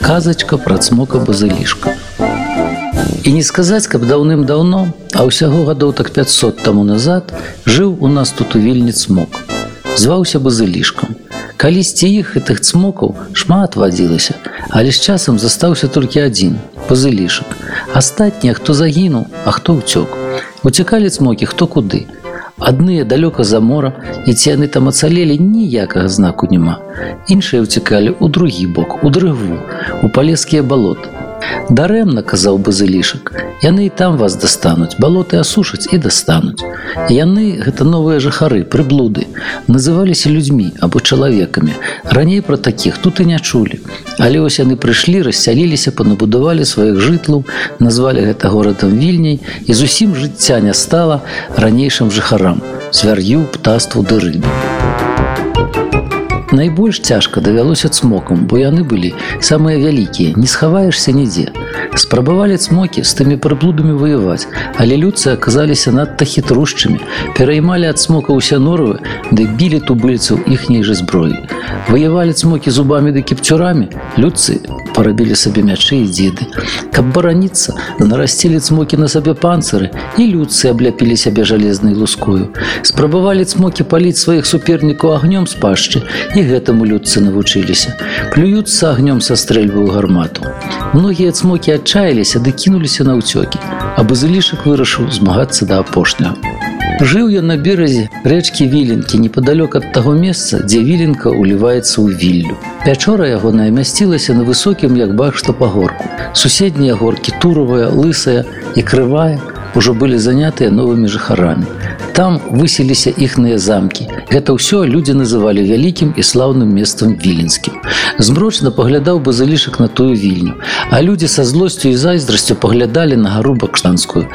казачка пра цмока базылішка і не сказаць каб даўным-даўно а ўсяго гадоў так 500 таму назад жыў у нас тут у вільні цмок. Зваўся базылішкам. Калісьці іх гэтых цмокаў шмат вадзілася але з часам застаўся толькі адзін пазылішак астатнія хто загінуў а хто ўцёк. Уцякалі цмокі хто куды адныя далёка за мора і ці яны там ацалелі ніякага знаку няма. Іншыя ўцякалі ў другі бок у дрыву у палескія балоты Дарэмна казаў бы залішак. Яны і там вас дастануць, балоты асушаць і дастануць. Яны гэта новыя жыхары, прыблуды, называліся людзьмі або чалавекамі. Раней пра такіх тут і не чулі. Але вось яны прыйшлі, рассяліліся, панабудавалі сваіх жытлаў, назвалі гэта горадам вільняй і зусім жыцця не стала ранейшым жыхарам, свяр'ю, птаству ды рыбы. Найбольш цяжка давялося цмокам, бо яны былі самыя вялікія, не схаваешся нідзе. Спрабавалі цмокі з тымі прыблудамі ваяваць, але людцы аказаліся надта хітрушчымі, пераймалі ад цмока ўся норовы, ды білі тубыльцаў іхняй жа зброі. Ваявалі цмокі зубамі ды кіпцюрамі, людцы парабілі сабе мячы і дзеды. Каб бараніцца, нарасцілі цмокі на сабе панцыры і людцы абляпілі сябе жалезнай лускою. Спрабавалі цмокі паліць сваіх супернікаў агнём з пашчы і гэтаму людцы навучыліся. Плююцца агнём са стрэльбы ў гармату. Многія цмокі адчаяліся ды кінуліся на ўцёкі, а базылішак вырашыў змагацца да апошняга. Жыў я на беразе рэчкі віленкі непадалёк ад таго месца, дзе віленка ўліваецца ў віллю. Пячора ягоная мясцілася на высокім як бахшта пагорку. Суседнія горкі туровая, лысая і крывая ўжо былі занятыя новымі жыхарамі. Там выселіся іхныя замкі. Гэта ўсё людзі называлі вялікім і слаўным месцам віленскім. Змрочна паглядаў бы залішак на тую вільню, А людзі са злосцю і зайздрасцю паглядалі на гару бакштанскую.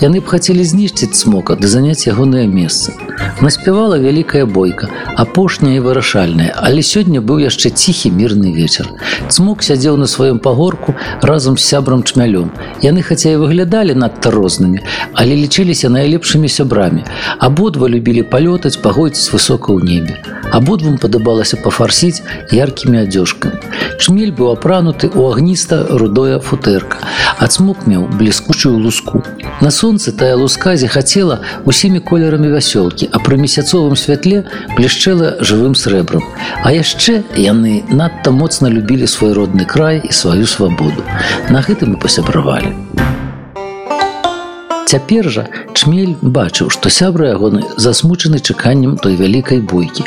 Яны б хацелі знішчыць смока ды заняць ягонае месца. Наспявала вялікая бойка, апошняя і вырашальная, але сёння быў яшчэ ціхі мірны вечар. Цмок сядзеў на сваём пагорку разам з сябрам чмялём. Яны хаця і выглядалі надта рознымі, але лічыліся найлепшымі сябрамі. Абодва любілі палётаць пагойціць высока ў небе. Абодвум падабалася пафарсіць яркімі адзёжкамі. Шмель быў апрануты ў агніста рудое футэрка. Ацмок меў бліскучую луску. На сонцы тая лусказе хацела усімі колерамі вясёлкі, а пры месяцовым святле блішчэла жывым срэбрам. А яшчэ яны надта моцна любілі свой родны край і сваю свабоду. На гэтым і пасябравалі. Цяпер жа чмель бачыў, што сябра ягоны засмучаны чаканнем той вялікай бойкі.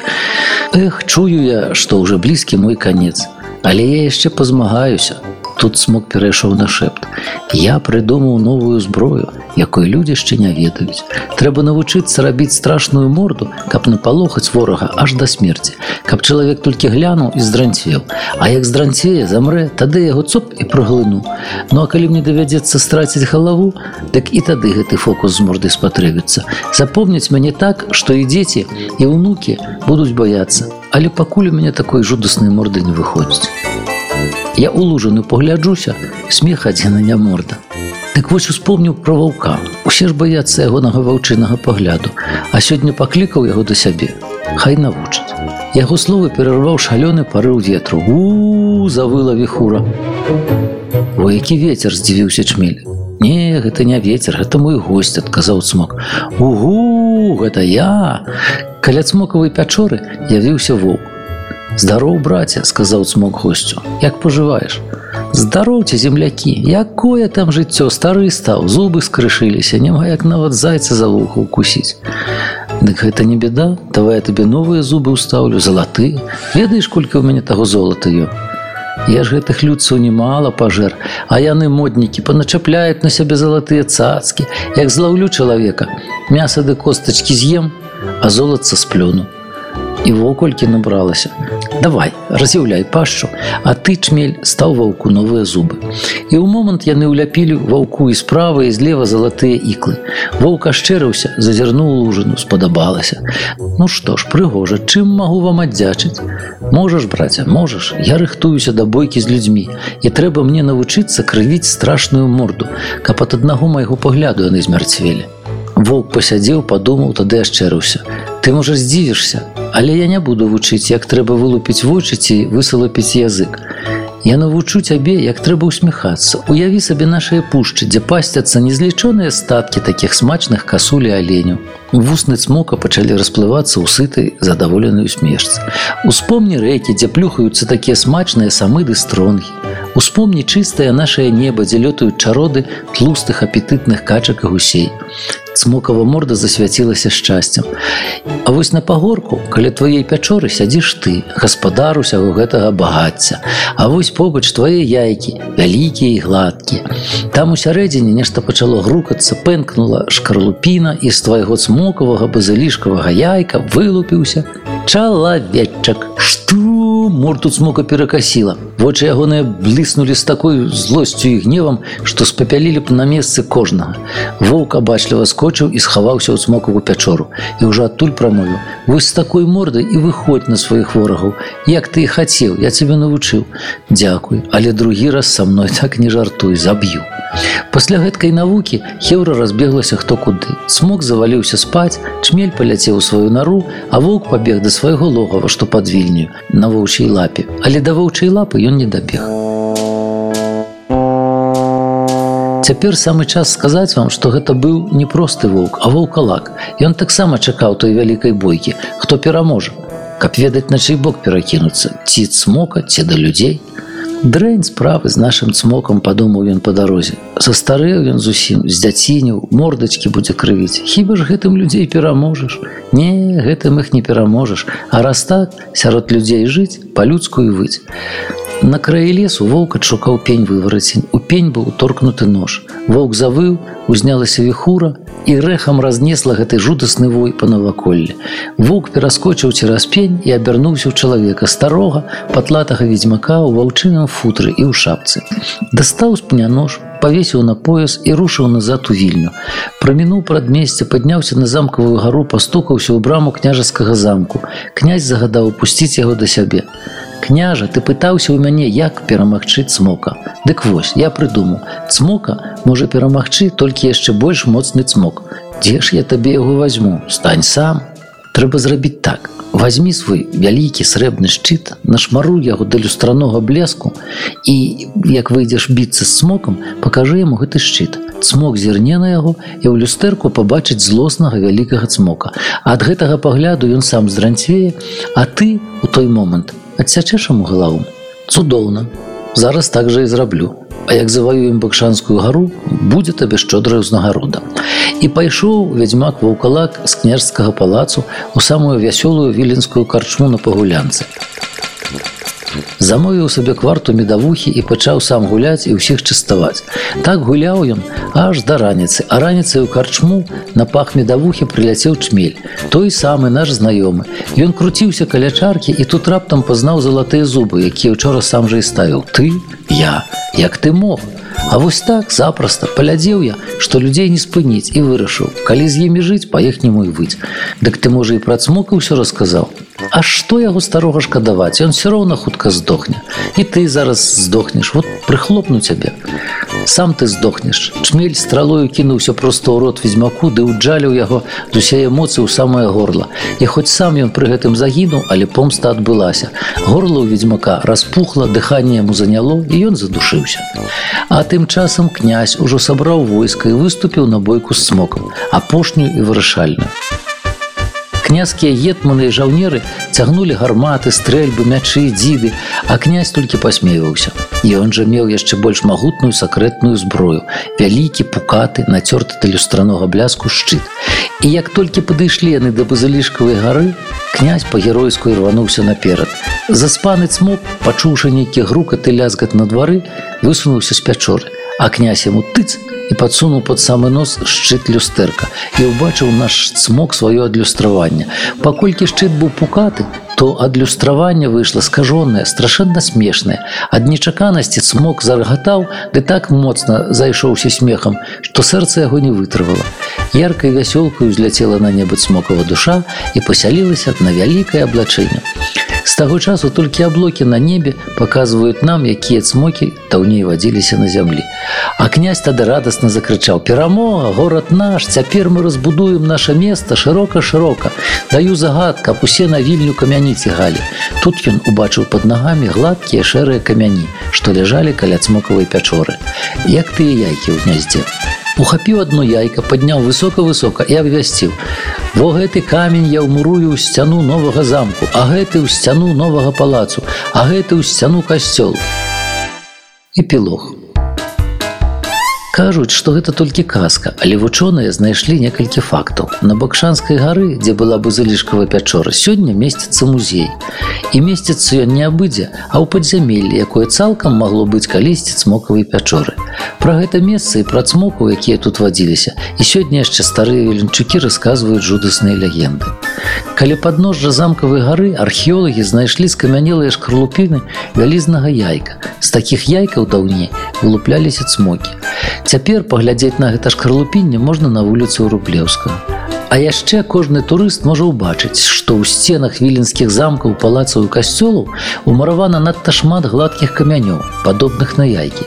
Эх, чую я, што ўжо блізкі мой канец, але я яшчэ пазмагаюся, Тут смог перайшоў на шэпт. Я прыдумаў новую зброю, якой людзі яшчэ не ведаюць. Трэба навучыцца рабіць страшную морду, каб напалохаць ворага аж да смерці, каб чалавек толькі глянуў і здранцвеў. А як здранцее замрэ, тады яго цоп і праглыну. Ну а калі мне давядзецца страціць галаву, дык і тады гэты фокус з мордай спатрэбіцца. Запомняць мяне так, што і дзеці і ўнукі будуць баяцца, але пакуль у мяне такой жудаснай морды не выходзіць. Я улужаную погляджуся, смех адзіна не морда. Дык вось успомніў пра ваўка. Усе ж баяцца ягонага ваўчынага пагляду, а сёння паклікаў яго да сябе. Хай навучыць. Яго словы перарваў шалёны парыў ветру. У завыла віхура. О які ветер здзівіўся чмель. Не, гэта не ветер, гэта мой госць, адказаў цмок. Угу, гэта я. Каля цмокавай пячоры явіўся воўк. Здароў, браце, сказаў цмок госцю, як пажываеш. Здароўце землякі, якое там жыццё стары стаў, зубы скрышыліся, няма як нават зайца за вуху укусіць. Дык гэта не беда, давай я табе новыя зубы ўстаўлю, залаты. Ведаеш, колькі ў мяне таго золата ё. Я ж гэтых людцаў немало пажэр, а яны моднікі паначапляюць на сябе залатыя цацкі, як злаўлю чалавека. Мяса ды костачкі з'ем, а золатца сплюну і воколькі набралася. Давай, раз'яўляй пашчу, а ты чмель стаў ваўку новыя зубы. І ў момант яны ўляпілі ваўку і справа і злева залатыя іклы. Воўка шчэрыўся, зазірнуў лужыну, спадабалася. Ну што ж, прыгожа, чым магу вам аддзячыць? Можаш, браце, можаш, я рыхтуюся да бойкі з людзьмі і трэба мне навучыцца крывіць страшную морду, каб ад аднаго майго пагляду яны змярцвелі. Воўк пасядзеў, падумаў, тады ашчэрыўся. Ты можа здзівішся, але я не буду вучыць як трэба вылупіць вочы ці высалапіць язык Я навучу цябе, як трэба ўсміхацца. Уяві сабе нашыя пушчы, дзе пасцяцца незлічоныя статкі такіх смачных касулі аленю. Вусны цмока пачалі расплывацца ў сытай задаволенай усмешцы. Успомні рэкі, дзе плюхаюцца такія смачныя самыды стронгі. Успомні чыстае нашае неба, дзе лётаюць чароды тлустых апетытных качак і гусей. Цмокава морда засвяцілася шчасцем. А вось на пагорку, каля тваей пячоры сядзіш ты, гаспадар усяго гэтага багацця. А вось побач твае яйкі, вялікія і гладкія. Там у сярэдзіне нешта пачало грукацца, пэнкнула шкарлупіна і з твайго цмокавага базылішкавага яйка вылупіўся. Чалавечак, што морту цмока перакасіла. Вочы ягоныя бліснулі з такой злосцю і гневам, што спапялілі б на месцы кожнага. Воўк абачліва скочыў і схаваўся ў цмокаву пячору і ўжо адтуль прамовіў: Вось з такой мордай і выходь на сваіх ворагаў. Як ты і хацеў, я цябе навучыў. Дзякуй, але другі раз са мной так не жартуй, заб'ю. Пасля гэткай навукі хеўра разбеглася хто куды. Смок заваліўся спаць, чмель паляцеў у сваю нару, а воўк пабег да свайго логава, што пад вільню, на воўчай лапе, але да воўчай лапы ён не дабег. Цяпер самы час сказаць вам, што гэта быў не просты воўк, а воўкалак. Ён таксама чакаў той вялікай бойкі, хто пераможа, каб ведаць на чый бок перакінуцца, ці цмока, ці да людзей. Дрэнь справы з нашым цмокам падумаў ён па дарозе. Састарэў ён зусім, з дзяціню, мордачкі будзе крывіць. Хіба ж гэтым людзей пераможаш. Не, гэтым іх не пераможаш, а раз так сярод людзей жыць па-людскую выць. На краі лесу воўк адшукаў пень выварацень. У пень быў торкнуты нож. Воўк завыў, узнялася віхура і рэхам разнесла гэты жудасны вой па наваколле. Воўк пераскочыў цераз пень і абярнуўся ў чалавека старога, патлатага ведзьмака ў ваўчыным футры і ў шапцы. Дастаў з пня нож, павесіў на пояс і рушыў назад у вільню. Прамінуў прадмесце, падняўся на замкавую гару, пастукаўся ў браму княжаскага замку. Князь загадаў упусціць яго да сябе. Княжа, ты пытаўся ў мяне, як перамагчы цмока. Дык вось, я прыдумаў. Цмока можа перамагчы толькі яшчэ больш моцны цмок. Дзе ж я табе яго возьму, стань сам. Трэба зрабіць так. Вазьмі свой вялікі срэбны шчыт, нашмару яго да люстранога блеску і як выйдзеш біцца з цмокам, пакажы яму гэты шчыт. Цмок зірне на яго і ў люстэрку пабачыць злоснага вялікага цмока. Ад гэтага пагляду ён сам зранцвее, а ты у той момант адсячэш яму галаву. Цудоўна. Зараз так жа і зраблю. А як заваюем бакшанскую гару будзе табе шчодрая ўзнагарода. І пайшоў вядзьмак ваўкалак з княжскага палацу у самую вясёлую віленскую карчму на пагулянцы замовіў сабе кварту медавухі і пачаў сам гуляць і ўсіх частаваць. Так гуляў ён аж да раніцы, а раніцай у карчму на пах медавухі прыляцеў чмель. Той самы наш знаёмы. Ён круціўся каля чаркі і тут раптам пазнаў залатыя зубы, якія учора сам жа і ставіў ты, я, як ты мог. А вось так запросто палядзеў я, што людзей не спыніць і вырашыў, калі з імі жыць па-іхняму і выць. Дык ты можа і пра цмока ўсё расказаў. А што яго старога шкадаваць, Ён все роўна хутка здохне. І ты зараз здохнеш, вот прыхлопну цябе. Сам ты здохнеш. Чмель стралою кінуўся проста ў рот ведзьмаку, ды ўджаліў яго з усе эмоцыі ў самае горла. І хоць сам ён пры гэтым загінуў, але помста адбылася. Горла ў ведзьмака распухла, дыханне яму заняло і ён задушыўся. А тым часам князь ужо сабраў войска і выступіў на бойку з смокам, апошнюю і вырашальную княскія гетманы і жаўнеры цягнулі гарматы стрэльбы мячы дзіды а князь толькі пасмеваўся і он жа меў яшчэ больш магутную сакрэтную зброю вялікі пукаты нацёрты да люстранога бляску шчыт. І як толькі падышлі яны да базылішкавай гары князь па-геройску рвануўся наперад. Заспаны цмок пачуўшы нейкі грукаты лязгат на двары высунуўся з пячоры а князь яму тыц і падсунуў под самы нос шчыт люстэрка і ўбачыў наш цмок сваё адлюстраванне. Паколькі шчыт быў пукаты, то адлюстраванне выйшла скажонае страшэнна смешнае. Ад нечаканасці смог зарагатаў ды так моцна зайшоўся смехам што сэрца яго не вытрывала. Яркай вясёлкаю узляцела на небы смокава душа і пасялілася на вялікае аблачэнне З таго часу толькі аблокі на небе паказваюць нам, якія цмокі даўней вадзіліся на зямлі. А князь тады радасна закрычаў: перамога, горад наш, цяпер мы разбудуем наше место шырока-шырока. Даю загад, каб усе на вільню камяні цігалі. Тут ён убачыў пад нагамі гладкія шэрыя камяні, што ляжалі каля цмокавай пячоры. Як тыя яйкі ў гняздзе ухапіў одно яйка падняў высока-высока і абвясціў. Во гэты камень я ўмурую ў сцяну новага замку а гэты ў сцяну новага палацу а гэты ў сцяну касцёл эпілог кажуць што гэта толькі казка але вучоныя знайшлі некалькі фактаў. На бакшанскай гары дзе была базылішкава пячора сёння месціцца музей. І месціцца ён не абыдзе а ў падзямеллі якое цалкам магло быць калісьці цмокавай пячоры. Пра гэта месца і пра цмоку якія тут вадзіліся і сёння яшчэ старыя веленчукі расказваюць жудасныя легенды. Каля падножжа замкавай гары археолагі знайшлі скамянелыя шкарлупіны вялізнага яйка. З такіх яйкаў даўней вылупляліся цмокі Цяпер паглядзець на гэта шкарлупінне можна на вуліцу рублеўска. А яшчэ кожны турыст можа ўбачыць, што ў сценах віленскіх замкаў палацаў і касцёлаў умаравана надта шмат гладкіх камянёў, падобных на яйкі.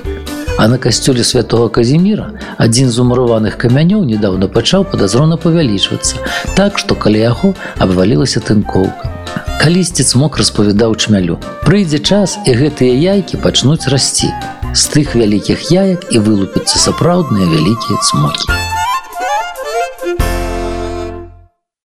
А на касцёле святого Казіміра адзін з умураваных камянёў недавно пачаў падазрона павялічвацца, так што каля яго абвалілася тынкоўка. Калісьці цмок распавядаў чмялю. Прыйдзе час і гэтыя яйкі пачнуць расці з тых вялікіх яек і вылупяцца сапраўдныя вялікія цмокі.